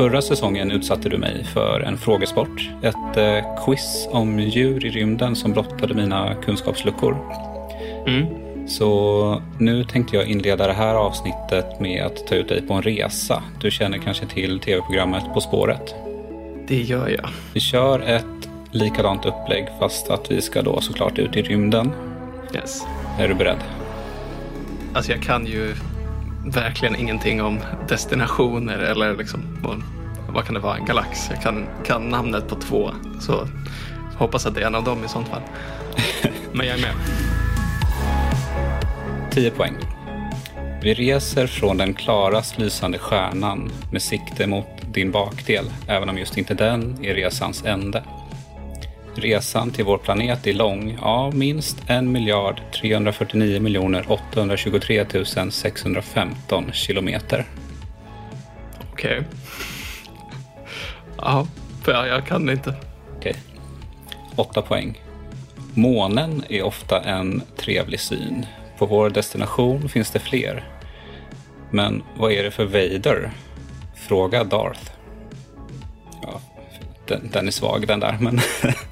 Förra säsongen utsatte du mig för en frågesport. Ett eh, quiz om djur i rymden som blottade mina kunskapsluckor. Mm. Så nu tänkte jag inleda det här avsnittet med att ta ut dig på en resa. Du känner kanske till tv-programmet På spåret? Det gör jag. Vi kör ett likadant upplägg fast att vi ska då såklart ut i rymden. Yes. Är du beredd? Alltså jag kan ju verkligen ingenting om destinationer eller liksom vad, kan det vara, en galax. Jag kan, kan namnet på två. Så hoppas att det är en av dem i sånt fall. Men jag är med. 10 poäng. Vi reser från den klarast lysande stjärnan med sikte mot din bakdel, även om just inte den är resans ände. Resan till vår planet är lång, ja minst 1 miljard 349 miljoner 823 615 kilometer. Okej. Ja, för jag, kan inte. Okej. 8 poäng. Månen är ofta en trevlig syn. På vår destination finns det fler. Men vad är det för Vader? Fråga Darth. Ja, den, den är svag den där, men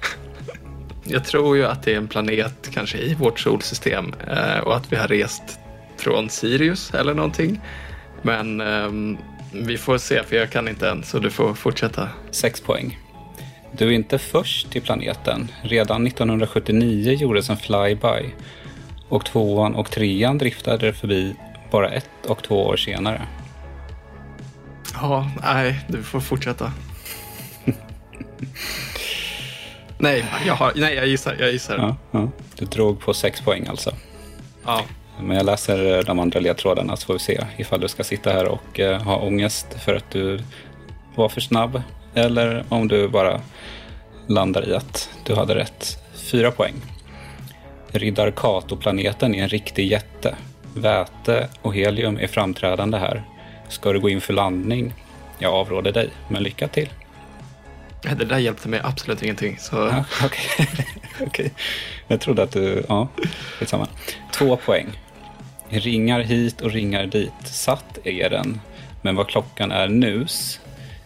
Jag tror ju att det är en planet kanske i vårt solsystem eh, och att vi har rest från Sirius eller någonting. Men ehm, vi får se för jag kan inte än så du får fortsätta. 6 poäng. Du är inte först till planeten. Redan 1979 gjordes en flyby och tvåan och trean driftade förbi bara ett och två år senare. Ja, nej, du får fortsätta. nej, jag har, nej, jag gissar. Jag gissar. Ja, ja. Du drog på 6 poäng alltså. Ja. Men jag läser de andra ledtrådarna så får vi se ifall du ska sitta här och eh, ha ångest för att du var för snabb eller om du bara landar i att du hade rätt. Fyra poäng. Riddar Kato-planeten är en riktig jätte. Väte och helium är framträdande här. Ska du gå in för landning? Jag avråder dig, men lycka till. Det där hjälpte mig absolut ingenting. Så... Ja, Okej. Okej. Jag trodde att du... Ja, skitsamma. Två poäng. Ringar hit och ringar dit. Satt är den. Men vad klockan är nus,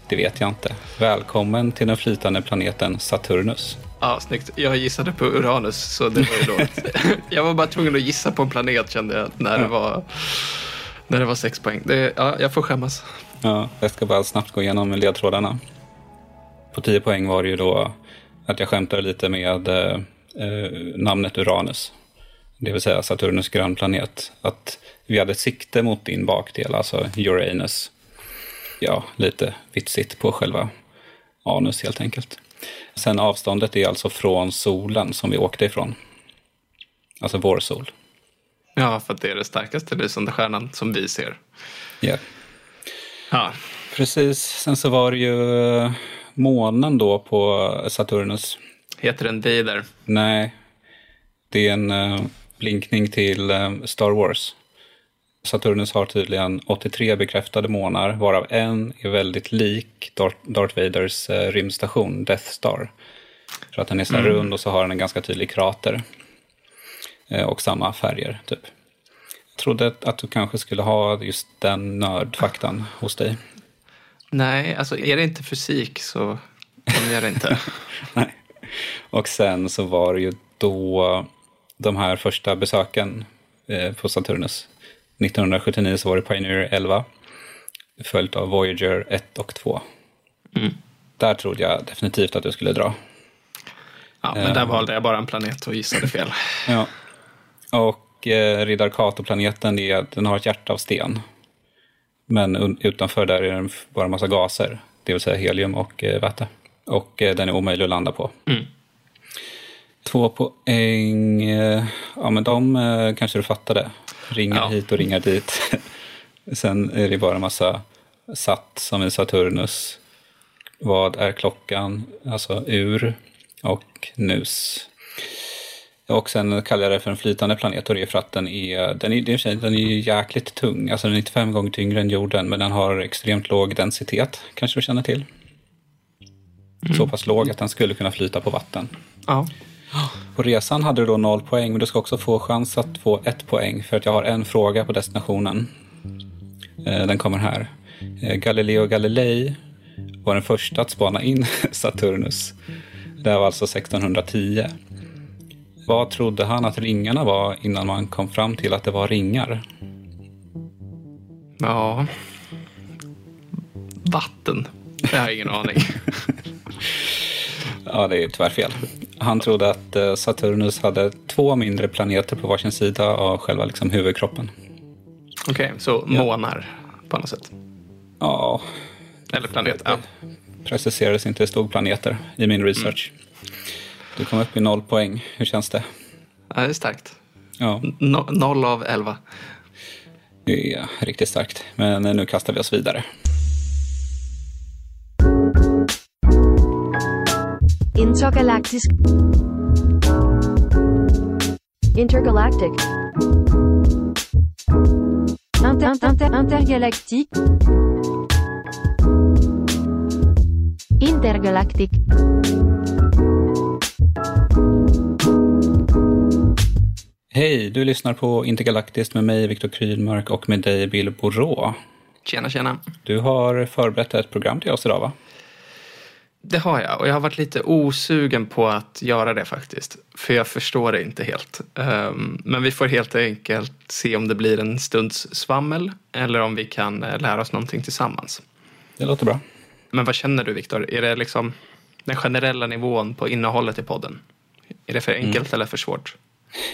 det vet jag inte. Välkommen till den flytande planeten Saturnus. Ja, snyggt. Jag gissade på Uranus, så det var ju då. jag var bara tvungen att gissa på en planet kände jag när det var, när det var sex poäng. Det, ja, jag får skämmas. Ja, jag ska bara snabbt gå igenom ledtrådarna. På 10 poäng var det ju då att jag skämtade lite med eh, eh, namnet Uranus. Det vill säga Saturnus grannplanet. Att vi hade sikte mot din bakdel, alltså Uranus. Ja, lite vitsigt på själva anus helt enkelt. Sen avståndet är alltså från solen som vi åkte ifrån. Alltså vår sol. Ja, för att det är det starkaste lysande stjärnan som vi ser. Ja, Ja, precis. Sen så var det ju eh, månen då på Saturnus. heter den Vader? Nej, det är en eh, blinkning till eh, Star Wars. Saturnus har tydligen 83 bekräftade månar, varav en är väldigt lik Darth, Vaders eh, rymdstation Death Star. För att den är så här rund och så har den en ganska tydlig krater. Och samma färger, typ. Jag trodde att du kanske skulle ha just den nördfaktan hos dig. Nej, alltså är det inte fysik så kan jag det inte. Nej. Och sen så var det ju då de här första besöken eh, på Saturnus. 1979 så var det Pioneer 11. Följt av Voyager 1 och 2. Mm. Där trodde jag definitivt att du skulle dra. Ja, men där valde jag bara en planet och gissade fel. Ja. Och eh, Riddar Kato-planeten, den har ett hjärta av sten. Men utanför där är det bara en massa gaser. Det vill säga helium och eh, väte. Och eh, den är omöjlig att landa på. Mm. Två poäng, eh, ja men de kanske du fattade. Ringar Ja. hit och ringar dit. Sen är det bara en massa satt som i Saturnus. Vad är klockan? Alltså ur och nus. Och sen kallar jag det för en flytande planet och det är för att den är, den är, den är jäkligt tung. Alltså den är 95 gånger tyngre än jorden men den har extremt låg densitet. Kanske du känner till? Så pass låg att den skulle kunna flyta på vatten. Ja. På resan hade du då noll poäng, men du ska också få chans att få ett poäng för att jag har en fråga på destinationen. Eh, Den kommer här. Eh, Galileo Galilei var den första att spana in Saturnus. Det här var alltså 1610. Vad trodde han att ringarna var innan man kom fram till att det var ringar? Ja. Vatten. Jag har ingen aning. Ja, det är tyvärr fel. Han trodde att eh, Saturnus hade två mindre planeter på varsin sida av själva liksom huvudkroppen. Okej, så månar på något sätt. Ja, Eller planet. Ja. preciserades inte, det stod planeter i min research. Du kom upp i noll poäng. Hur känns det? ja, det är starkt. Ja, No, noll av elva. det är riktigt starkt. Men nu kastar vi oss vidare. Intergalactic. Inter, inter, intergalactique. Intergalactic. Hej, du lyssnar på Intergalaktiskt med mig, Viktor Krydmark och med dig, Bill Borå. Tjena, tjena. Du har förberett ett program till oss idag, va? Det har jag och jag har varit lite osugen på att göra det faktiskt. För jag förstår det inte helt. Ehm, Men vi får helt enkelt se om det blir en stunds svammel eller om vi kan eh, lära oss någonting tillsammans. Det låter bra. Men vad känner du Viktor? Är det liksom den generella nivån på innehållet i podden? Är det för enkelt eller för svårt?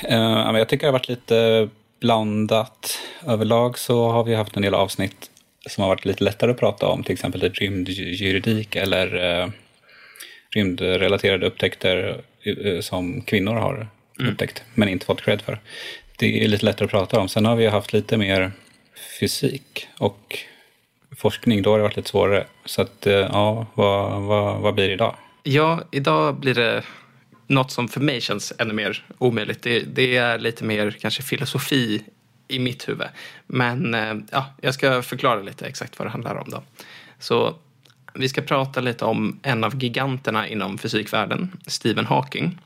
Men jag tycker det har varit lite blandat. Överlag så har vi haft en del avsnitt som har varit lite lättare att prata om, till exempel typ rymdjuridik eller eh, rymdrelaterade upptäckter eh, som kvinnor har upptäckt, men inte fått cred för. Det är lite lättare att prata om. Sen har vi haft lite mer fysik och forskning, då har det varit lite svårare. Så att, eh, ja, vad, vad, vad blir det idag? Ja, idag blir det något som för mig känns ännu mer omöjligt. Det, det är lite mer kanske filosofi i mitt huvud. Men eh, ja, jag ska förklara lite exakt vad det handlar om då. Så vi ska prata lite om en av giganterna inom fysikvärlden, Stephen Hawking.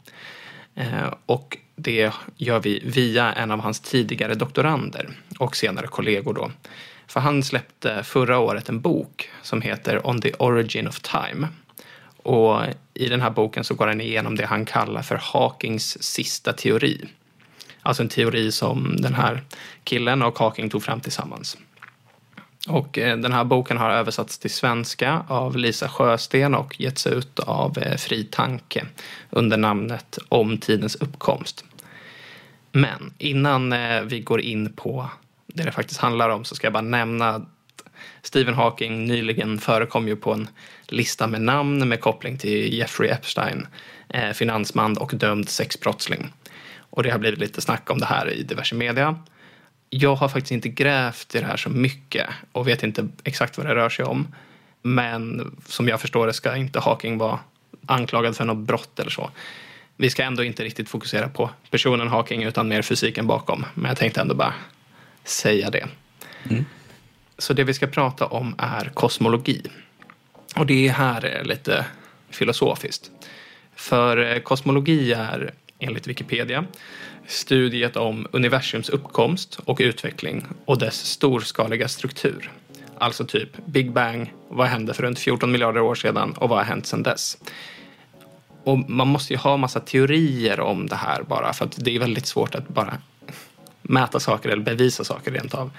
Eh, och det gör vi via en av hans tidigare doktorander och senare kollegor då. För han släppte förra året en bok som heter On the Origin of Time. Och i den här boken så går han igenom det han kallar för Hawkings sista teori. Alltså en teori som den här killen och Hawking tog fram tillsammans. Och eh, den här boken har översatts till svenska av Lisa Sjösten och getts ut av eh, Fri Tanke under namnet Om tidens uppkomst. Men innan eh, vi går in på det det faktiskt handlar om så ska jag bara nämna att Stephen Hawking nyligen förekom ju på en lista med namn med koppling till Jeffrey Epstein, eh, finansman och dömd sexbrottsling. Och det har blivit lite snack om det här i diverse media. Jag har faktiskt inte grävt i det här så mycket och vet inte exakt vad det rör sig om. Men som jag förstår det ska inte Hawking vara anklagad för något brott eller så. Vi ska ändå inte riktigt fokusera på personen Hawking utan mer fysiken bakom. Men jag tänkte ändå bara säga det. Så det vi ska prata om är kosmologi. Och det här är lite filosofiskt. För eh, kosmologi är, enligt Wikipedia, studiet om universums uppkomst och utveckling och dess storskaliga struktur. Alltså typ Big Bang, vad hände för runt 14 miljarder år sedan och vad har hänt sedan dess? Och man måste ju ha massa teorier om det här bara för att det är väldigt svårt att bara mäta saker eller bevisa saker rent av.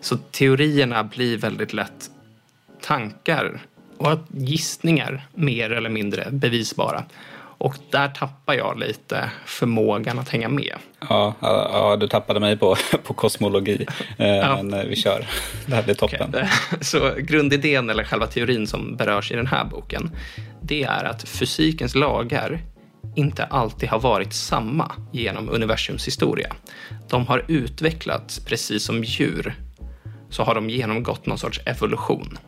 Så teorierna blir väldigt lätt tankar och gissningar mer eller mindre bevisbara. Och där tappar jag lite förmågan att hänga med. Ja, ja, ja du tappade mig på, på kosmologi. Eh, Ja. Men eh, vi kör. Det här blir toppen. Okej. Så grundidén, eller själva teorin som berörs i den här boken, det är att fysikens lagar inte alltid har varit samma genom universums historia. De har utvecklats precis som djur, så har de genomgått någon sorts evolution.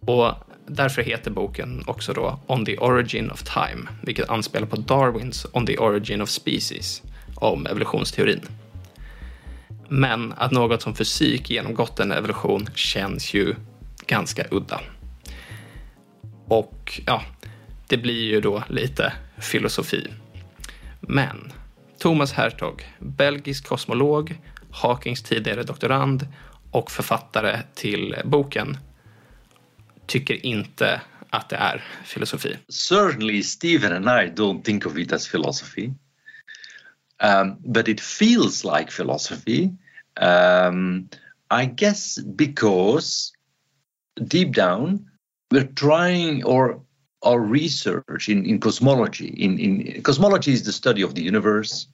Och därför heter boken också då On the Origin of Time, vilket anspelar på Darwins On the Origin of Species om evolutionsteorin. Men att något som fysik genomgått en evolution känns ju ganska udda. Och ja, det blir ju då lite filosofi. Men Thomas Hertog, belgisk kosmolog, Hawkings tidigare doktorand och författare till boken, tycker inte att det är filosofi. certainly Stephen and I don't think of it as philosophy, um, but it feels like philosophy. Um, I guess because deep down we're trying, or our research in, in cosmology, in, in cosmology is the study of the universe,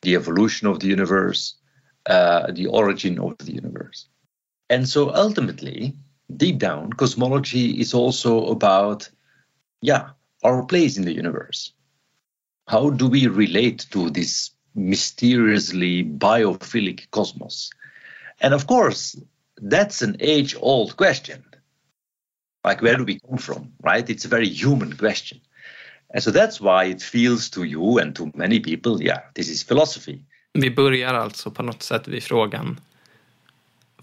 the evolution of the universe, uh, the origin of the universe. And so ultimately, deep down, cosmology is also about yeah, our place in the universe. How do we relate to this mysteriously biophilic cosmos? And of course, that's an age old question. Like, where do we come from, right? It's a very human question. And so that's why it feels to you and to many people, yeah, this is philosophy. Vi börjar alltså på något sätt vid frågan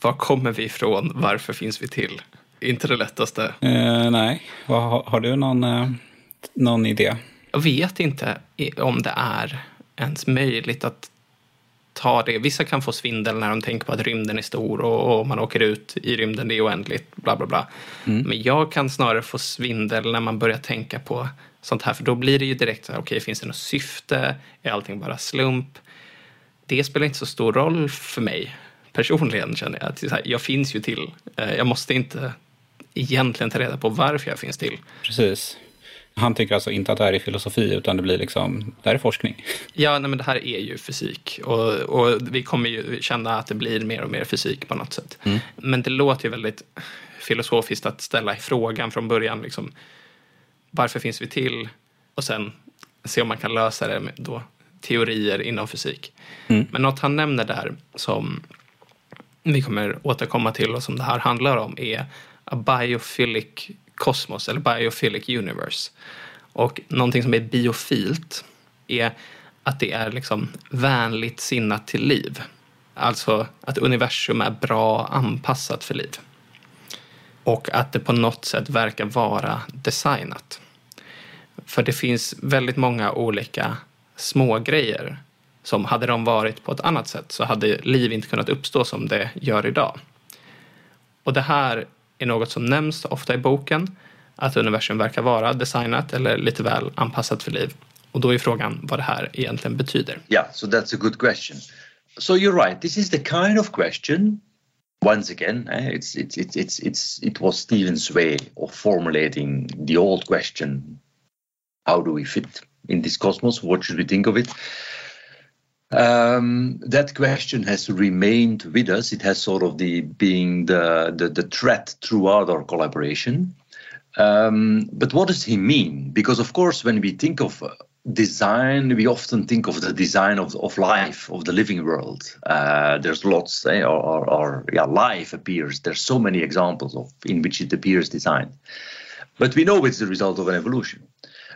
var kommer vi ifrån? Varför finns vi till? Inte det lättaste. Eh, nej, har, har du någon, eh, någon idé? Jag vet inte om det är ens möjligt att ta det. Vissa kan få svindel när de tänker på att rymden är stor och, och man åker ut i rymden, det är oändligt, bla bla bla. Men jag kan snarare få svindel när man börjar tänka på sånt här, för då blir det ju direkt så här, okej, finns det något syfte? Är allting bara slump? Det spelar inte så stor roll för mig personligen, känner jag. Att jag finns ju till. Eh, Jag måste inte egentligen ta reda på varför jag finns till. Precis. Han tycker alltså inte att det här är filosofi, utan det blir liksom, det här är forskning. Ja, nej, men det här är ju fysik och, och vi kommer ju känna att det blir mer och mer fysik på något sätt. Men det låter ju väldigt filosofiskt att ställa frågan från början. Liksom, varför finns vi till? Och sen se om man kan lösa det med då, teorier inom fysik. Men något han nämner där som vi kommer återkomma till och som det här handlar om är a biophilic kosmos eller biophilic universe. Och någonting som är biofilt är att det är liksom vänligt sinnat till liv. Alltså att universum är bra anpassat för liv. Och att det på något sätt verkar vara designat. För det finns väldigt många olika små grejer som hade de varit på ett annat sätt så hade liv inte kunnat uppstå som det gör idag. Och det här är något som nämns ofta i boken, att universum verkar vara designat eller lite väl anpassat för liv. Och då är frågan vad det här egentligen betyder. Yeah, so that's a good question. So you're right. This is the kind of question. Once again, eh, it's it's it's it's it's it was Stephen's way of formulating the old question: How do we fit in this cosmos? What should we think of it? Um, that question has remained with us. It has sort of the being the the, the thread throughout our collaboration. Um, but what does he mean? Because of course, when we think of uh, design, we often think of the design of, of life, of the living world. Uh, there's lots, eh, or, or, or yeah, life appears. There's so many examples of in which it appears designed. But we know it's the result of an evolution.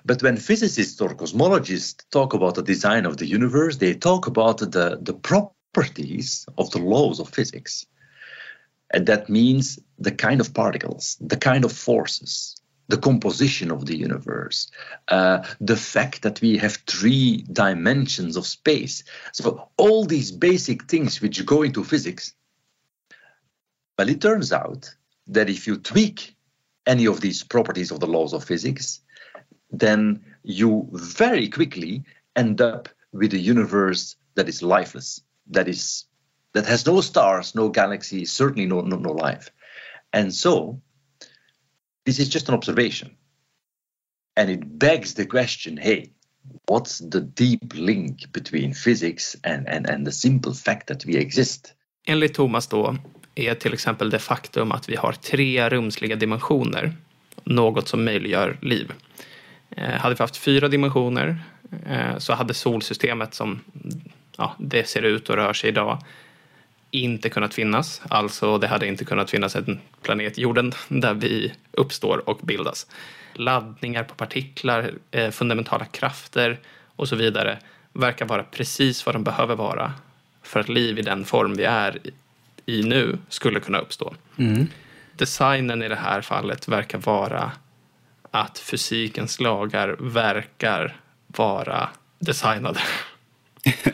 But when physicists or cosmologists talk about the design of the universe, they talk about the, the properties of the laws of physics. And that means the kind of particles, the kind of forces, the composition of the universe, uh, the fact that we have three dimensions of space. So, all these basic things which go into physics. Well, it turns out that if you tweak any of these properties of the laws of physics, then you very quickly end up with a universe that is lifeless, that is that has no stars, no galaxies, certainly no, no, no life. And so this is just an observation. And it begs the question hey, what's the deep link between physics and, and, and the simple fact that we exist? Enligt Thomas då är till exempel det faktum att vi har tre rumsliga dimensioner något som möjliggör liv. Eh, hade vi haft fyra dimensioner eh, så hade solsystemet som ja, det ser ut och rör sig idag inte kunnat finnas. Alltså det hade inte kunnat finnas en planet, jorden, där vi uppstår och bildas. Laddningar på partiklar, eh, fundamentala krafter och så vidare verkar vara precis vad de behöver vara för att liv i den form vi är i nu skulle kunna uppstå. Mm. Designen i det här fallet verkar vara att fysikens lagar verkar vara designade.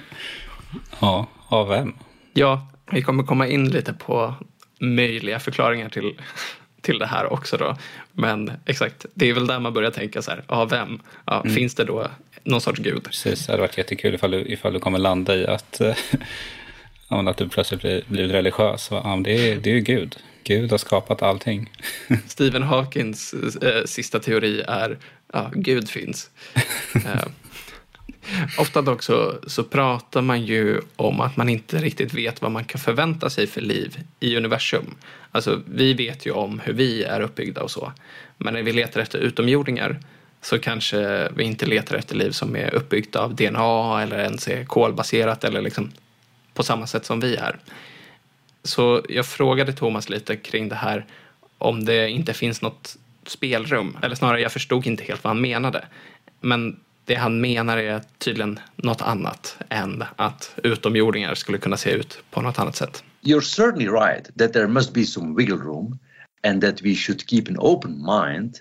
Ja, av vem? Ja, vi kommer komma in lite på möjliga förklaringar till, till det här också då. Men exakt, det är väl där man börjar tänka så här, ja vem? Ja, Finns det då någon sorts gud? Precis, det hade varit jättekul ifall du, ifall du kommer landa i att, att du plötsligt blir, blir religiös. Ja, det, är, det är ju Gud. Gud har skapat allting. Stephen Hawkins eh, sista teori är ja, Gud finns. eh, ofta dock så, så pratar man ju om att man inte riktigt vet vad man kan förvänta sig för liv i universum. Alltså, vi vet ju om hur vi är uppbyggda och så. Men när vi letar efter utomjordingar så kanske vi inte letar efter liv som är uppbyggt av DNA eller ens är kolbaserat eller liksom på samma sätt som vi är. Så jag frågade Thomas lite kring det här om det inte finns något spelrum. Eller snarare, jag förstod inte helt vad han menade. Men det han menar är tydligen något annat än att utomjordingar skulle kunna se ut på något annat sätt. You're certainly right that there must be some wiggle room and that we should keep an open mind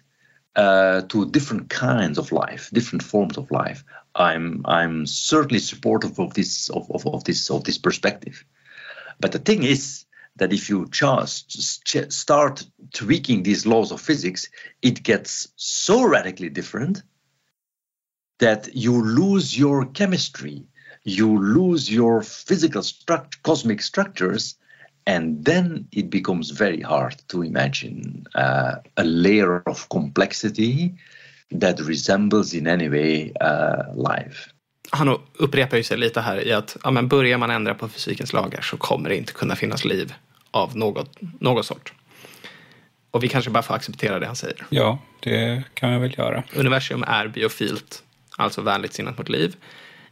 uh, to different kinds of life, different forms of life. I'm I'm certainly supportive of this of, of, of this of this perspective. But the thing is that if you just start tweaking these laws of physics, it gets so radically different that you lose your chemistry, you lose your physical struct- cosmic structures, and then it becomes very hard to imagine uh, a layer of complexity that resembles in any way uh, life. Han upprepar ju sig lite här i att ja, men börjar man ändra på fysikens lagar så kommer det inte kunna finnas liv av något, något sort. Och vi kanske bara får acceptera det han säger. Ja, det kan jag väl göra. Universum är biofilt, alltså vänligt sinnat mot liv.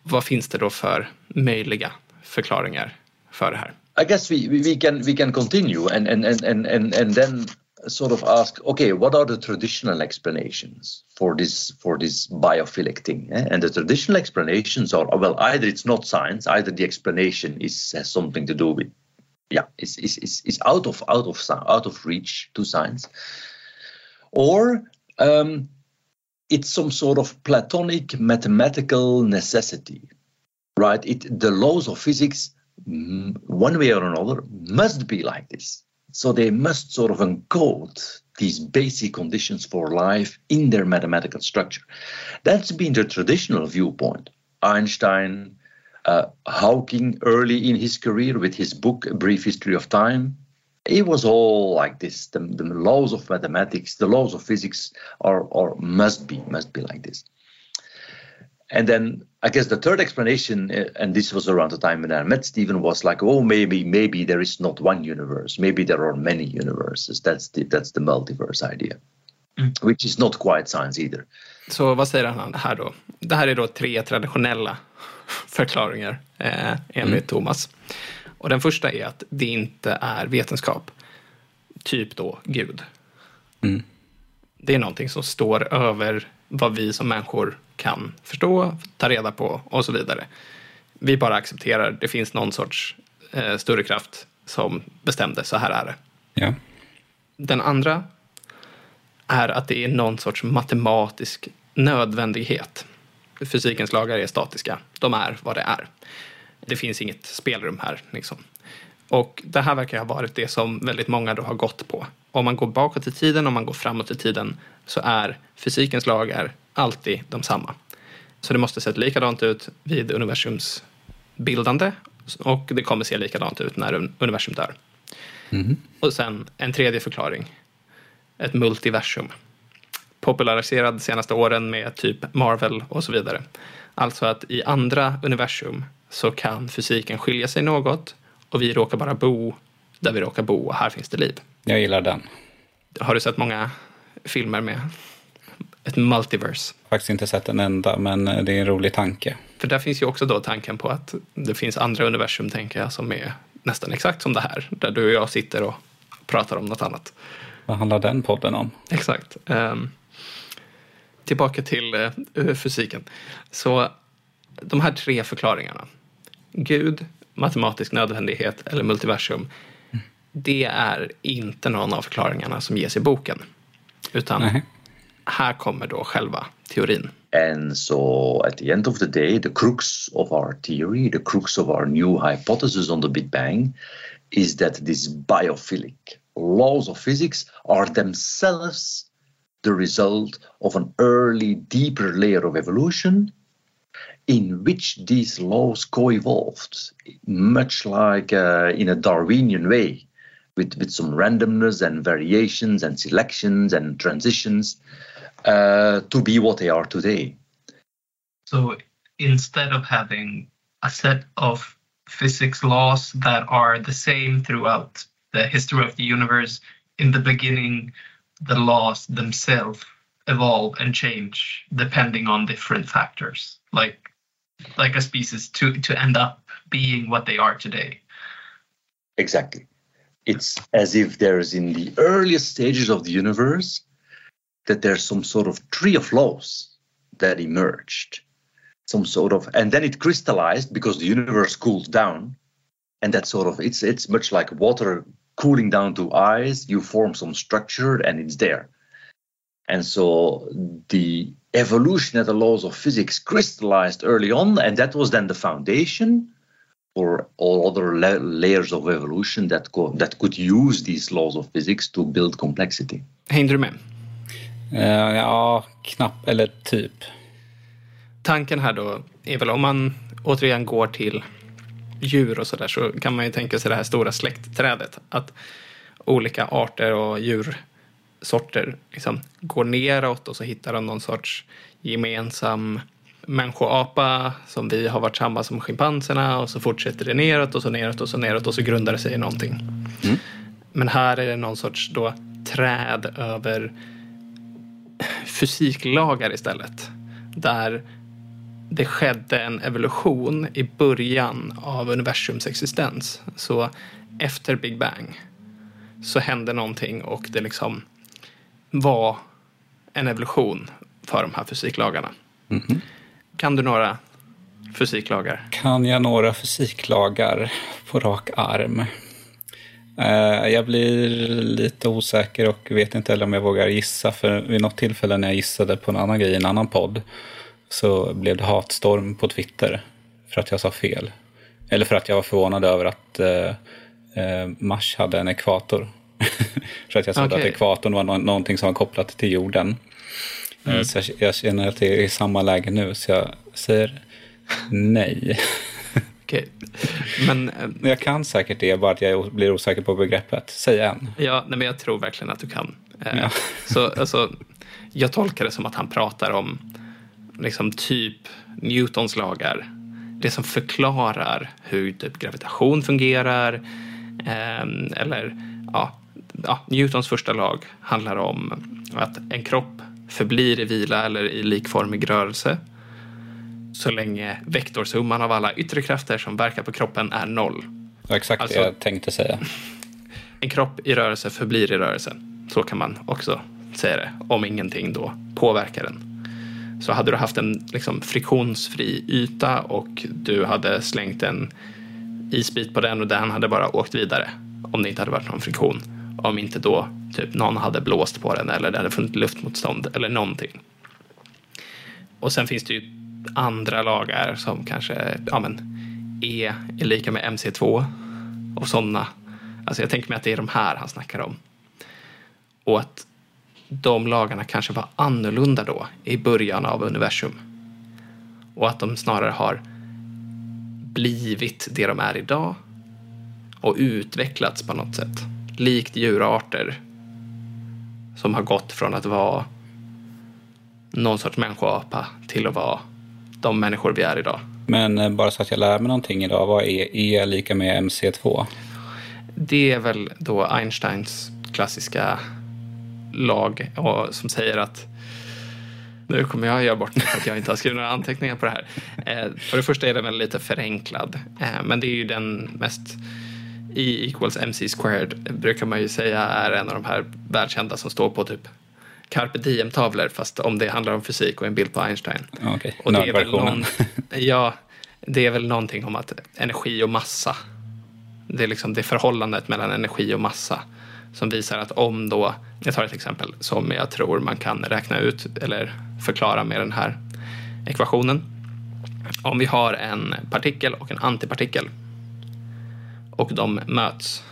Vad finns det då för möjliga förklaringar för det här? I guess we, we can we can continue and, and, and, and and then sort of ask, okay, what are the traditional explanations for this for this biophilic thing? Eh? And the traditional explanations are well, either it's not science, either the explanation is has something to do with yeah, is is is out of out of out of reach to science, or um, it's some sort of platonic mathematical necessity, right? It the laws of physics, one way or another, must be like this. So they must sort of encode these basic conditions for life in their mathematical structure. That's been the traditional viewpoint. Einstein, uh, Hawking early in his career with his book A Brief History of Time. It was all like this. The, the laws of mathematics, the laws of physics are or must be must be like this. And then I guess the third explanation, uh, and this was around the time when I met Stephen, was like, oh, maybe maybe there is not one universe, maybe there are many universes. That's the that's the multiverse idea, mm. which is not quite science either. Så vad säger han här då? Det här är då tre traditionella förklaringar eh, enligt mm. Thomas. Och den första är att det inte är vetenskap. Typ då Gud. Mm. Det är någonting som står över vad vi som människor kan förstå, ta reda på och så vidare. Vi bara accepterar, det finns någon sorts eh, större kraft som bestämde, så här är det. Ja. Den andra är att det är någon sorts matematisk nödvändighet. Fysikens lagar är statiska, de är vad det är. Det finns inget spelrum här. Liksom. Och det här verkar ha varit det som väldigt många då har gått på. Om man går bakåt i tiden, om man går framåt i tiden, så är fysikens lagar alltid de samma. Så det måste se likadant ut vid universums bildande och det kommer se likadant ut när universum dör. Mm. Och sen en tredje förklaring, ett multiversum. populariserad de senaste åren med typ Marvel och så vidare. Alltså att i andra universum så kan fysiken skilja sig något och vi råkar bara bo där vi råkar bo och här finns det liv. Jag gillar den. Har du sett många filmer med ett multiverse? Faktiskt inte sett en enda, men det är en rolig tanke. För där finns ju också då tanken på att det finns andra universum, tänker jag, som är nästan exakt som det här. Där du och jag sitter och pratar om något annat. Vad handlar den podden om? Exakt. Um, tillbaka till uh, fysiken. Så de här tre förklaringarna. Gud, matematisk nödvändighet eller multiversum. Det är inte någon av förklaringarna som ges i boken. Utan Nej. här kommer då själva teorin. And so at the end of the day, the crux of our theory, the crux of our new hypothesis on the Big Bang, is that these biophilic laws of physics are themselves the result of an early, deeper layer of evolution in which these laws co evolved, much like uh, in a Darwinian way, with, with some randomness and variations and selections and transitions uh, to be what they are today. So instead of having a set of physics laws that are the same throughout the history of the universe, in the beginning, the laws themselves evolve and change depending on different factors, like like a species to to end up being what they are today. Exactly. It's as if there's in the earliest stages of the universe that there's some sort of tree of laws that emerged. Some sort of and then it crystallized because the universe cooled down. And that sort of it's it's much like water cooling down to ice, you form some structure and it's there. And so the evolution of the laws of physics crystallized early on, and that was then the foundation for all other la- layers of evolution that, co- that could use these laws of physics to build complexity. Hängde du med? Eh, ja, knapp eller typ. Tanken här då är väl om man återigen går till djur och sådär så kan man ju tänka sig det här stora släktträdet. Att olika arter och djursorter liksom går neråt och så hittar de någon sorts gemensam människoapa som vi har varit samma som schimpanserna och så fortsätter det neråt och så neråt och så neråt och så grundar det sig i någonting. Men här är det någon sorts då träd över fysiklagar istället. Där det skedde en evolution i början av universums existens. Så efter Big Bang så hände någonting och det liksom var en evolution för de här fysiklagarna. Kan du några fysiklagar? Kan jag några fysiklagar på rak arm? Eh, Jag blir lite osäker och vet inte heller om jag vågar gissa. För vid något tillfälle när jag gissade på en annan grej i en annan podd så blev det hatstorm på Twitter för att jag sa fel. Eller för att jag var förvånad över att eh, eh, Mars hade en ekvator. för att jag sa Okej. att ekvatorn var nå- någonting som var kopplat till jorden. Eh, Så jag, jag känner att det är i samma läge nu så jag säger nej. Men, eh, Men Jag kan säkert det, bara att jag blir osäker på begreppet. Säg en. ja, nej, men jag tror verkligen att du kan. Eh, Ja. Så, alltså, jag tolkar det som att han pratar om liksom typ Newtons lagar. Det som förklarar hur typ gravitation fungerar. Eh, eller ja, ja, Newtons första lag handlar om att en kropp förblir i vila eller i likformig rörelse så länge vektorsumman av alla yttre krafter som verkar på kroppen är noll. Exakt Alltså- det jag tänkte säga. En kropp i rörelse förblir i rörelse. Så kan man också säga det. Om ingenting då påverkar den. Så hade du haft en liksom, friktionsfri yta och du hade slängt en isbit på den och den hade bara åkt vidare. Om det inte hade varit någon friktion. Om inte då typ någon hade blåst på den eller det hade funnits luftmotstånd eller någonting. Och sen finns det ju andra lagar som kanske ja, men, E är lika med MC2 och sådana. Alltså jag tänker mig att det är de här han snackar om. Och att de lagarna kanske var annorlunda då i början av universum. Och att de snarare har blivit det de är idag och utvecklats på något sätt. Likt djurarter som har gått från att vara någon sorts människoapa till att vara de människor vi är idag. Men eh, bara så att jag lär mig någonting idag, vad är E lika med MC2? Det är väl då Einsteins klassiska lag och, som säger att nu kommer jag göra bort mig för att jag inte har skrivit några anteckningar på det här. Eh, för det första är den väl lite förenklad, eh, men det är ju den mest E equals MC squared brukar man ju säga är en av de här världskända som står på typ carpe diem-tavlor fast om det handlar om fysik och en bild på Einstein. Okej, Och det är väl någon, ja, det är väl någonting om att energi och massa. Det är liksom det förhållandet mellan energi och massa som visar att om då, jag tar ett exempel som jag tror man kan räkna ut eller förklara med den här ekvationen. Om vi har en partikel och en antipartikel och de möts,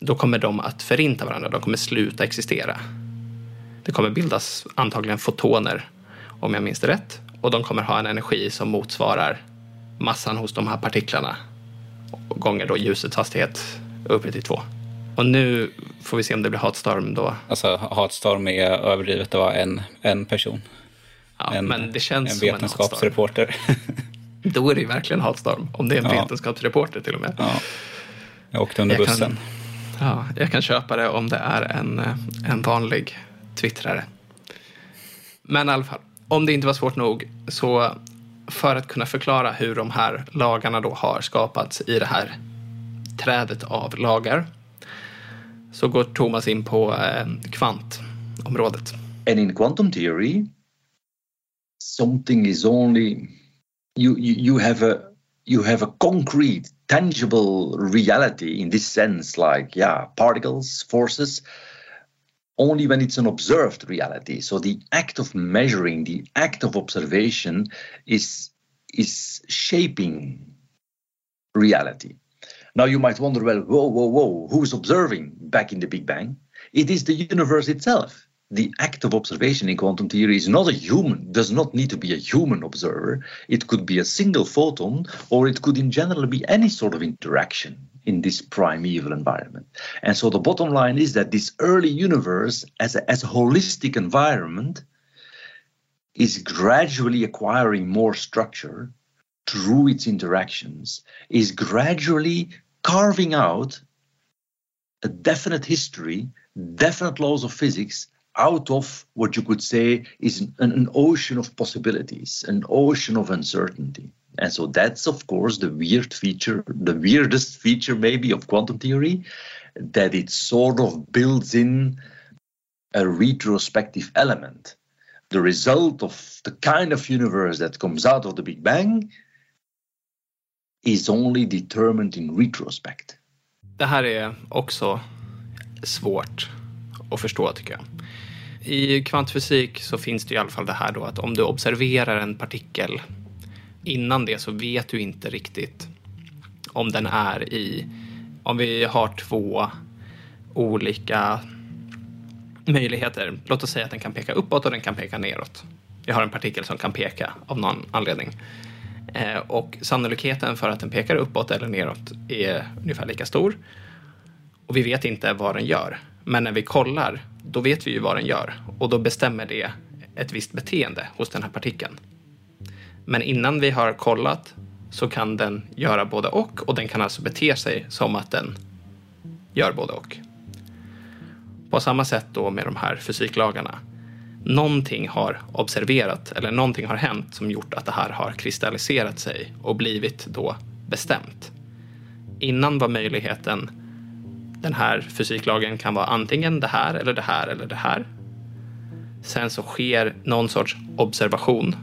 då kommer de att förinta varandra, de kommer sluta existera. Det kommer bildas antagligen fotoner, om jag minns det rätt. Och de kommer ha en energi som motsvarar massan hos de här partiklarna gånger då ljusets hastighet uppe till två. Och nu får vi se om det blir hatstorm då. Alltså hatstorm är överdrivet, det var en, en person. Ja, en, men det känns en vetenskapsreporter. Då är det ju verkligen hatstorm. Om det är en Ja. vetenskapsreporter till och med. ja. Jag åkte under Jag kan- bussen. Ja, jag kan köpa det om det är en, eh, en vanlig twittrare. Men i alla fall, om det inte var svårt nog så för att kunna förklara hur de här lagarna då har skapats i det här trädet av lagar så går Thomas in på eh, kvantområdet. And in quantum theory, something is only you, you have a you have a concrete, tangible reality in this sense, like yeah, particles, forces, only when it's an observed reality. So the act of measuring, the act of observation is is shaping reality. Now you might wonder, well, whoa, whoa, whoa, who's observing back in the Big Bang? It is the universe itself. The act of observation in quantum theory is not a human, does not need to be a human observer. It could be a single photon, or it could in general be any sort of interaction in this primeval environment. And so the bottom line is that this early universe, as a, as a holistic environment, is gradually acquiring more structure through its interactions, is gradually carving out a definite history, definite laws of physics out of what you could say is an, an ocean of possibilities, an ocean of uncertainty. And so that's, of course, the weird feature, the weirdest feature maybe of quantum theory, that it sort of builds in a retrospective element. The result of the kind of universe that comes out of the Big Bang is only determined in retrospect. Det här är också svårt att förstå tycker jag. I kvantfysik så finns det i alla fall det här då att om du observerar en partikel innan det så vet du inte riktigt om den är i, om vi har två olika möjligheter. Låt oss säga att den kan peka uppåt och den kan peka neråt. Vi har en partikel som kan peka av någon anledning. Eh, och sannolikheten för att den pekar uppåt eller neråt är ungefär lika stor. Och vi vet inte vad den gör. Men när vi kollar, då vet vi ju vad den gör. Och då bestämmer det ett visst beteende hos den här partikeln. Men innan vi har kollat så kan den göra både och och den kan alltså bete sig som att den gör både och. På samma sätt då med de här fysiklagarna. Någonting har observerat eller någonting har hänt som gjort att det här har kristalliserat sig och blivit då bestämt. Innan var möjligheten den här fysiklagen kan vara antingen det här eller det här eller det här. Sen så sker någon sorts observation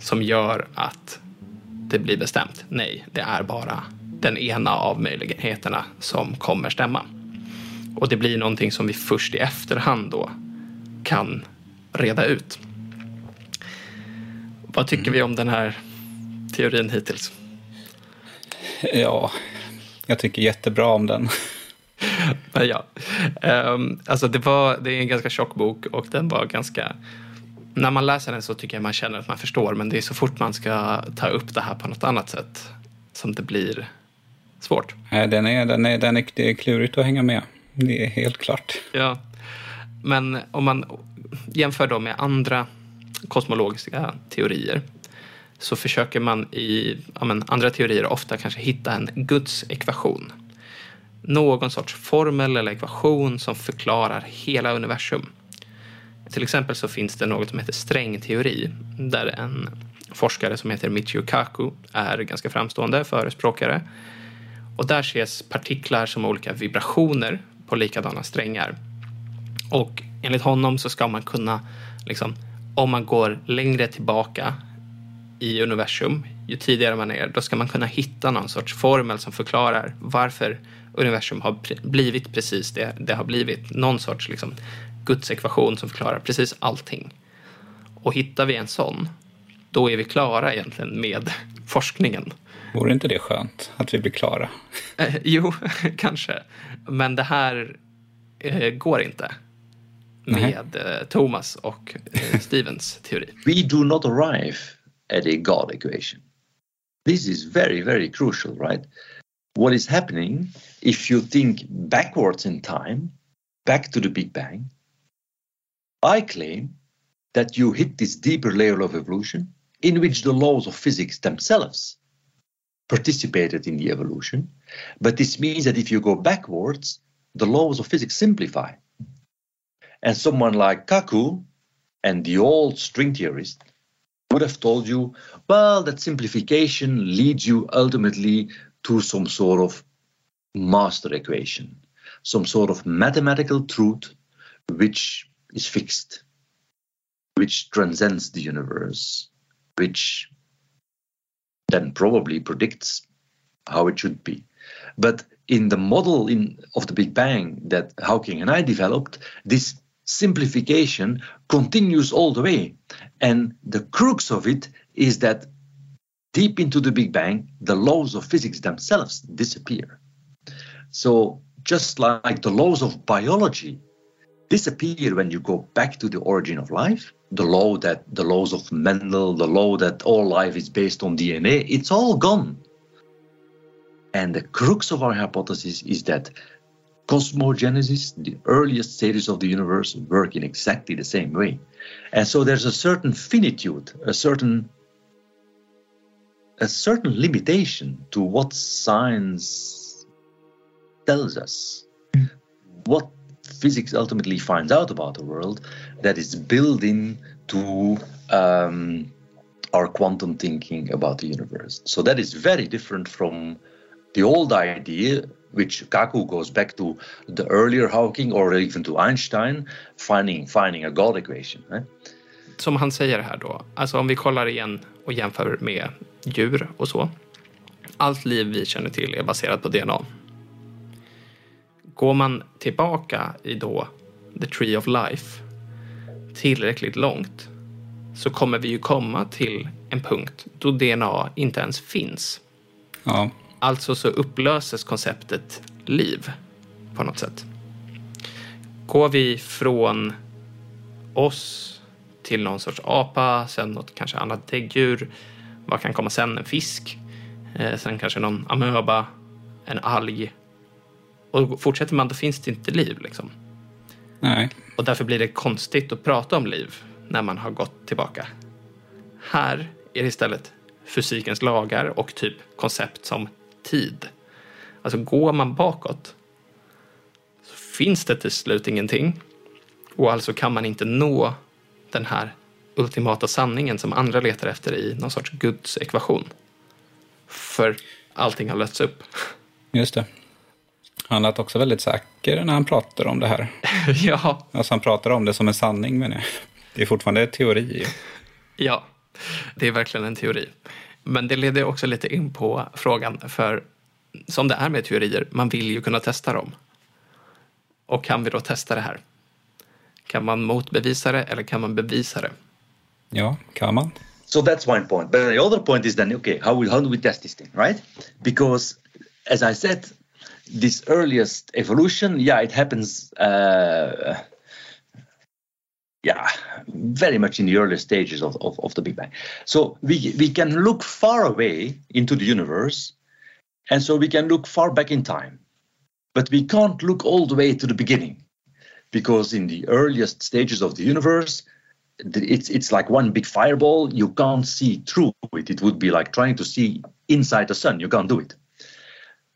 som gör att det blir bestämt. Nej, det är bara den ena av möjligheterna som kommer stämma. Och det blir någonting som vi först i efterhand då kan reda ut. Vad tycker vi om den här teorin hittills? Ja, jag tycker jättebra om den. Men ja, um, alltså det, var, det är en ganska tjock bok och den var ganska... När man läser den så tycker jag man känner att man förstår men det är så fort man ska ta upp det här på något annat sätt som det blir svårt. Nej, Den är, den är, den är, det är klurigt att hänga med. Det är helt klart. Ja, men om man jämför då med andra kosmologiska teorier så försöker man i ja, men, andra teorier ofta kanske hitta en Guds-ekvation. Någon sorts formel eller ekvation som förklarar hela universum. Till exempel så finns det något som heter strängteori där en forskare som heter Michio Kaku är ganska framstående förespråkare. Och där ses partiklar som olika vibrationer på likadana strängar. Och enligt honom så ska man kunna, liksom, om man går längre tillbaka i universum, ju tidigare man är, då ska man kunna hitta någon sorts formel som förklarar varför universum har blivit precis det det har blivit. Någon sorts liksom, gudsekvation som förklarar precis allting. Och hittar vi en sån, då är vi klara egentligen med forskningen. Vore inte det skönt att vi blir klara? Eh, jo, kanske. Men det här eh, går inte med eh, Thomas och eh, Stevens teori. We do not arrive at a God equation. This is very, very crucial, right? What is happening if you think backwards in time, back to the Big Bang? I claim that you hit this deeper layer of evolution in which the laws of physics themselves participated in the evolution. But this means that if you go backwards, the laws of physics simplify. And someone like Kaku and the old string theorist would have told you, well, that simplification leads you ultimately to some sort of master equation, some sort of mathematical truth which is fixed, which transcends the universe, which then probably predicts how it should be. But in the model in, of the Big Bang that Hawking and I developed, this simplification continues all the way. And the crux of it is that deep into the Big Bang, the laws of physics themselves disappear. So, just like the laws of biology disappear when you go back to the origin of life, the law that the laws of Mendel, the law that all life is based on DNA, it's all gone. And the crux of our hypothesis is that cosmogenesis, the earliest stages of the universe, work in exactly the same way. And so there's a certain finitude, a certain a certain limitation to what science tells us. What physics ultimately finds out about the world that is built into um, our quantum thinking about the universe. So that is very different from the old idea which Kaku goes back to the earlier Hawking or even to Einstein, finding, finding a God equation. Eh? Som han säger här då, alltså om vi kollar igen och jämför med djur och så. Allt liv vi känner till är baserat på DNA. Går man tillbaka i då The Tree of Life tillräckligt långt så kommer vi ju komma till en punkt då DNA inte ens finns. Ja. Alltså så upplöses konceptet liv på något sätt. Går vi från oss till någon sorts apa, sen något kanske annat däggdjur. Vad kan komma sen? En fisk. Eh, sen kanske någon amöba, en alg. Och fortsätter man, då finns det inte liv. Liksom. Nej. Och därför blir det konstigt att prata om liv när man har gått tillbaka. Här är det istället fysikens lagar och typ koncept som tid. Alltså går man bakåt så finns det till slut ingenting. Och alltså kan man inte nå den här ultimata sanningen som andra letar efter i någon sorts Guds ekvation. För allting har lösts upp. Just det. Han lät också väldigt säker när han pratar om det här. ja. Alltså han pratar om det som en sanning men det är fortfarande teori. ja, det är verkligen en teori. Men det leder också lite in på frågan, för som det är med teorier, man vill ju kunna testa dem. Och kan vi då testa det här? Kan man motbevisa det eller kan man bevisa det? Ja, kan man. So that's one point. But the other point is then, okay, how, will, how do we test this thing, right? Because as I said, this earliest evolution, yeah, it happens, uh, yeah, very much in the early stages of, of, of the Big Bang. So we, we can look far away into the universe, and so we can look far back in time, but we can't look all the way to the beginning because in the earliest stages of the universe, it's it's like one big fireball. You can't see through it. It would be like trying to see inside the sun. You can't do it.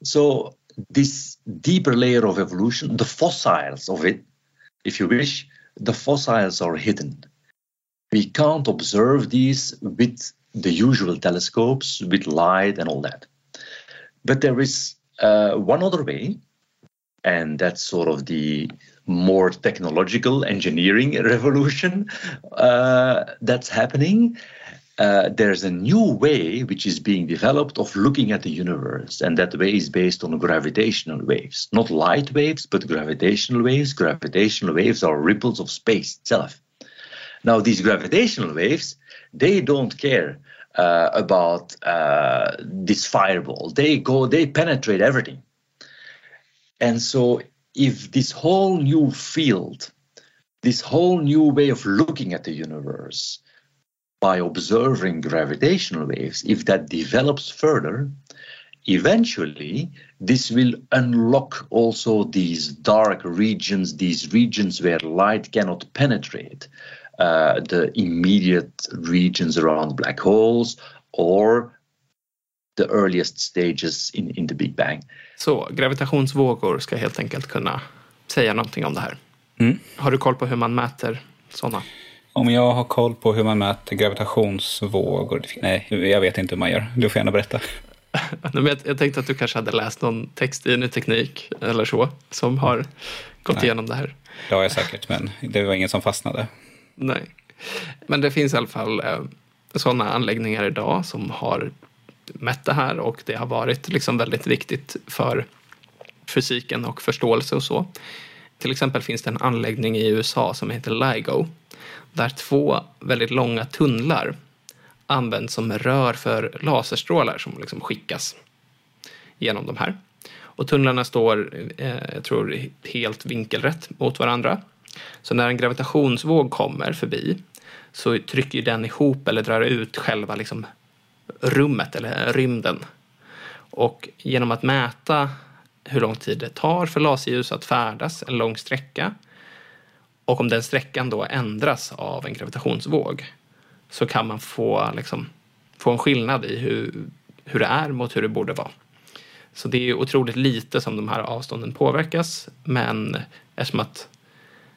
So this deeper layer of evolution, the fossils of it, if you wish, the fossils are hidden. We can't observe these with the usual telescopes, with light and all that. But there is uh, one other way, and that's sort of the more technological engineering revolution uh, that's happening. Uh, there's a new way which is being developed of looking at the universe, and that way is based on gravitational waves, not light waves, but gravitational waves. Gravitational waves are ripples of space itself. Now, these gravitational waves, they don't care uh, about uh, this fireball. They go, they penetrate everything. And so, if this whole new field, this whole new way of looking at the universe, by observing gravitational waves, if that develops further, eventually this will unlock also these dark regions, these regions where light cannot penetrate, uh, the immediate regions around black holes or the earliest stages in, in the Big Bang. Så gravitationsvågor ska helt enkelt kunna säga någonting om det här. Mm. Har du koll på hur man mäter sådana? Om jag har koll på hur man mäter gravitationsvågor? Nej, jag vet inte hur man gör. Du får gärna berätta. Jag tänkte att du kanske hade läst någon text i Ny Teknik eller så som har gått Nej. igenom det här. Det har jag säkert, men det var ingen som fastnade. Nej. Men det finns i alla fall eh, sådana anläggningar idag som har mätt det här och det har varit liksom väldigt viktigt för fysiken och förståelse och så. Till exempel finns det en anläggning i USA som heter LIGO där två väldigt långa tunnlar används som rör för laserstrålar som liksom skickas genom de här. Och tunnlarna står, eh, jag tror, helt vinkelrätt mot varandra. Så när en gravitationsvåg kommer förbi så trycker den ihop eller drar ut själva liksom rummet eller rymden. Och genom att mäta hur lång tid det tar för laserljus att färdas en lång sträcka och om den sträckan då ändras av en gravitationsvåg så kan man få, liksom, få en skillnad i hur, hur det är mot hur det borde vara. Så det är otroligt lite som de här avstånden påverkas men eftersom att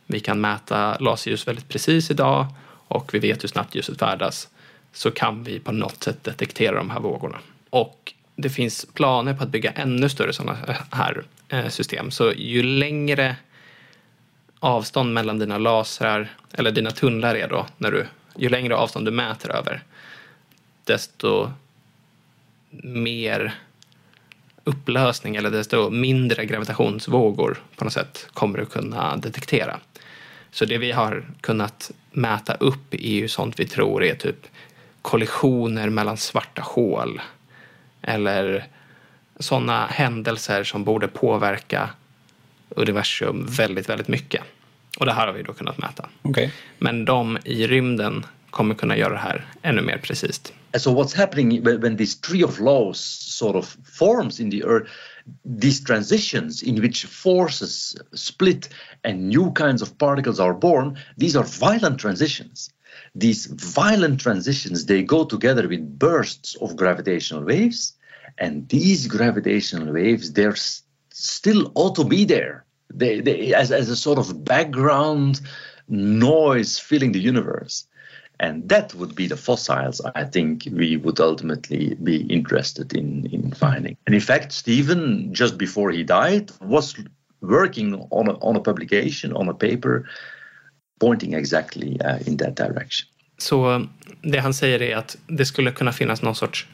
vi kan mäta laserljus väldigt precis idag och vi vet hur snabbt ljuset färdas så kan vi på något sätt detektera de här vågorna. Och det finns planer på att bygga ännu större sådana här eh, system. Så ju längre avstånd mellan dina lasrar, eller dina tunnlar är då, när du, ju längre avstånd du mäter över, desto mer upplösning eller desto mindre gravitationsvågor på något sätt kommer du kunna detektera. Så det vi har kunnat mäta upp är ju sånt vi tror är typ kollisioner mellan svarta hål eller sådana händelser som borde påverka universum väldigt, väldigt mycket. Och det här har vi då kunnat mäta. Okej. Men de i rymden kommer kunna göra det här ännu mer precis. So what's happening when, when this tree of laws sort of forms in the earth, these transitions in which forces split and new kinds of particles are born, these are violent transitions. These violent transitions, they go together with bursts of gravitational waves, and these gravitational waves, they're still ought to be there. They, they as, as a sort of background noise filling the universe. And that would be the fossils I think we would ultimately be interested in, in finding. And in fact, Stephen, just before he died, was working on a, on a publication, on a paper, pointing exactly uh, in that direction. Så det han säger är att det skulle kunna finnas någon sorts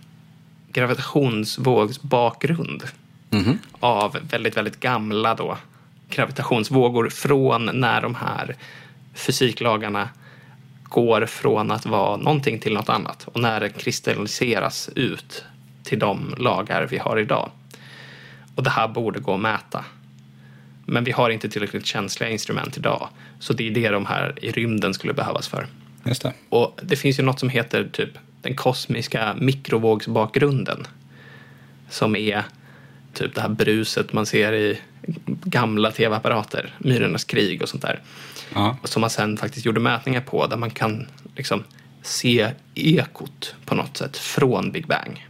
gravitationsvågsbakgrund av väldigt, väldigt gamla då gravitationsvågor från när de här fysiklagarna går från att vara någonting till något annat och när det kristalliseras ut till de lagar vi har idag. Och det här borde gå att mäta. Men vi har inte tillräckligt känsliga instrument idag. Så det är det de här i rymden skulle behövas för. Just det. Och det finns ju något som heter typ den kosmiska mikrovågsbakgrunden. Som är typ det här bruset man ser i gamla tv-apparater, Myrornas krig och sånt där. Ja. Som man sen faktiskt gjorde mätningar på där man kan liksom se ekot på något sätt från Big Bang.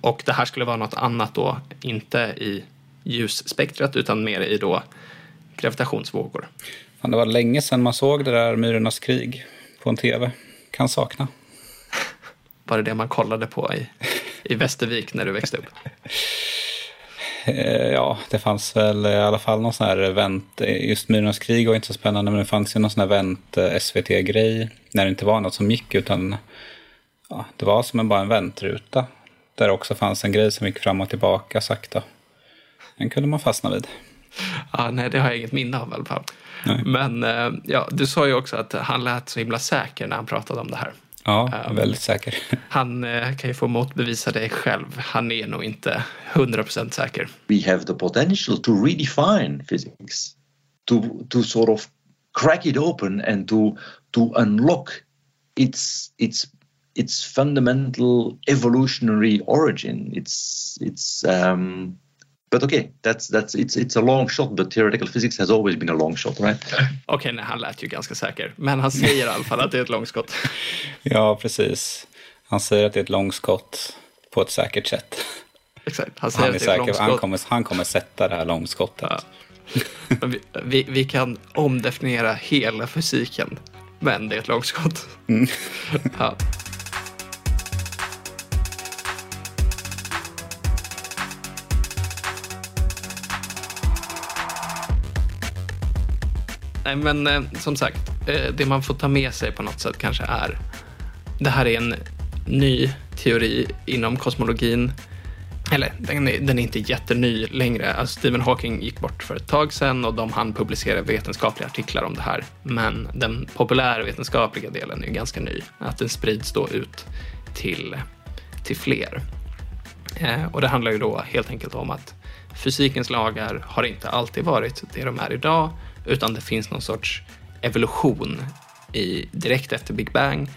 Och det här skulle vara något annat då, inte i ljusspektrat utan mer i då gravitationsvågor. Fan, det var länge sedan man såg det där Myrornas krig på en tv. Kan sakna. Var det det man kollade på i, i Västervik när du växte upp? Eh, Ja, det fanns väl i alla fall någon sån här event. Just Myrornas krig var inte så spännande, men det fanns ju någon sån här event eh, SVT-grej. När det inte var något som gick, utan ja, det var som en, bara en väntruta. Där också fanns en grej som gick fram och tillbaka sakta. Den kunde man fastna vid. Ja, nej, det har jag inget minne av i alla fall. Nej. Men eh, ja, du sa ju också att han lät så himla säker när han pratade om det här. Ja, Um, väldigt säker. Han eh, kan ju få motbevisa det själv. Han är nog inte 100% säker. we have the potential to redefine physics, to to sort of crack it open and to to unlock its its its fundamental evolutionary origin. It's it's um, but okay, that's that's it's it's a long shot. But theoretical physics has always been a long shot, right? Okej, nej, han lät ju ganska säker. Men han säger i alla fall att det är ett långskott. Ja, precis. Han säger att det är ett långskott på ett säkert sätt. Exakt, han säger Han, är att det är ett säker, han, långskott. kommer, han kommer sätta det här långskottet. Ja. Men vi, vi, vi kan omdefiniera hela fysiken, men det är ett långskott. Ja. Nej, men eh, som sagt, eh, det man får ta med sig på något sätt kanske är det här är en ny teori inom kosmologin. Eller den är, den är inte jätteny längre. Alltså, Stephen Hawking gick bort för ett tag sedan och de hann publicera vetenskapliga artiklar om det här. Men den populärvetenskapliga delen är ganska ny. Att den sprids då ut till, till fler. Eh, och det handlar ju då helt enkelt om att fysikens lagar har inte alltid varit det de är idag, utan det finns någon sorts evolution i, direkt efter Big Bang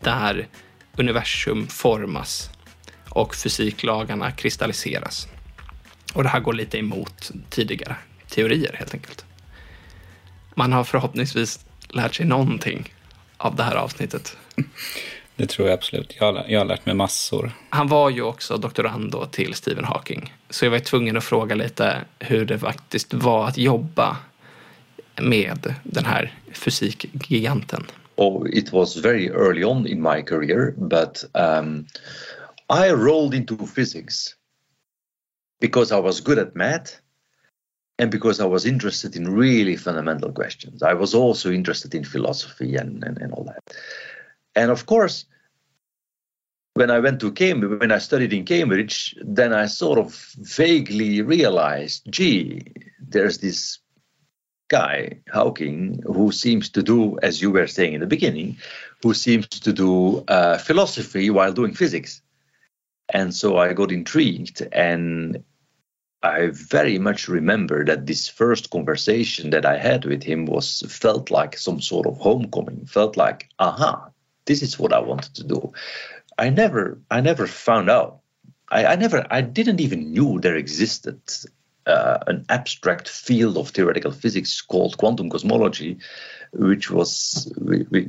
där universum formas och fysiklagarna kristalliseras. Och det här går lite emot tidigare teorier helt enkelt. Man har förhoppningsvis lärt sig någonting av det här avsnittet. Det tror jag absolut. Jag har, jag har lärt mig massor. Han var ju också doktorand då till Stephen Hawking. Så jag var tvungen att fråga lite hur det faktiskt var att jobba med den här fysikgiganten. Oh, it was very early on in my career, but um, I rolled into physics because I was good at math and because I was interested in really fundamental questions. I was also interested in philosophy and, and, and all that. And of course, when I went to Cambridge, when I studied in Cambridge, then I sort of vaguely realized, gee, there's this guy, Hawking, who seems to do, as you were saying in the beginning, who seems to do uh, philosophy while doing physics. And so I got intrigued, and I very much remember that this first conversation that I had with him was felt like some sort of homecoming. Felt like, aha, this is what I wanted to do. I never, I never found out. I, I never, I didn't even knew there existed uh, an abstract field of theoretical physics called quantum cosmology, which was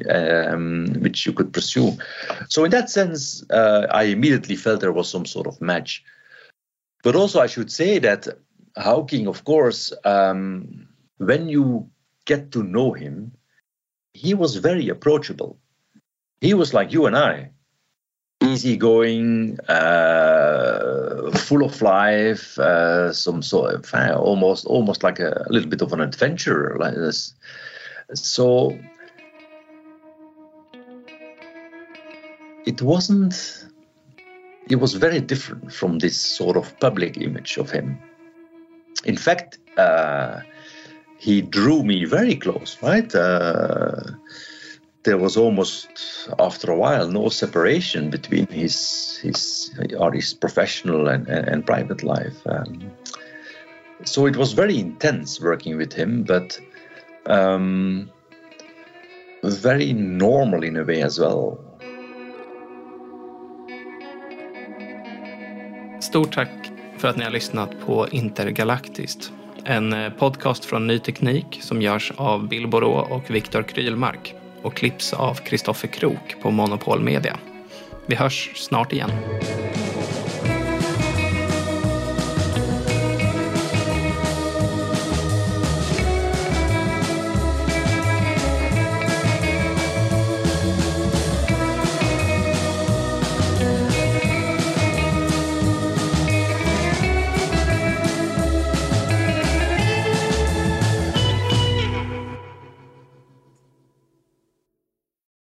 um, which you could pursue. So in that sense, uh, I immediately felt there was some sort of match. But also, I should say that Hawking, of course, um, when you get to know him, he was very approachable. He was like you and I, easygoing, uh, full of life, uh, some sort of uh, almost almost like a, a, little bit of an adventurer, like this. So it wasn't. It was very different from this sort of public image of him. In fact, uh, he drew me very close, right? Uh, there was almost after a while no separation between his his or his professional and, and, and private life. Um, so it was very intense working with him, but um, very normal in a way as well. Stort tack för att ni har lyssnat på Intergalaktiskt. En eh, podcast från Ny Teknik som görs av Bill Borå och Viktor Krylmark och klipps av Kristoffer Krook på Monopol Media. Vi hörs snart igen.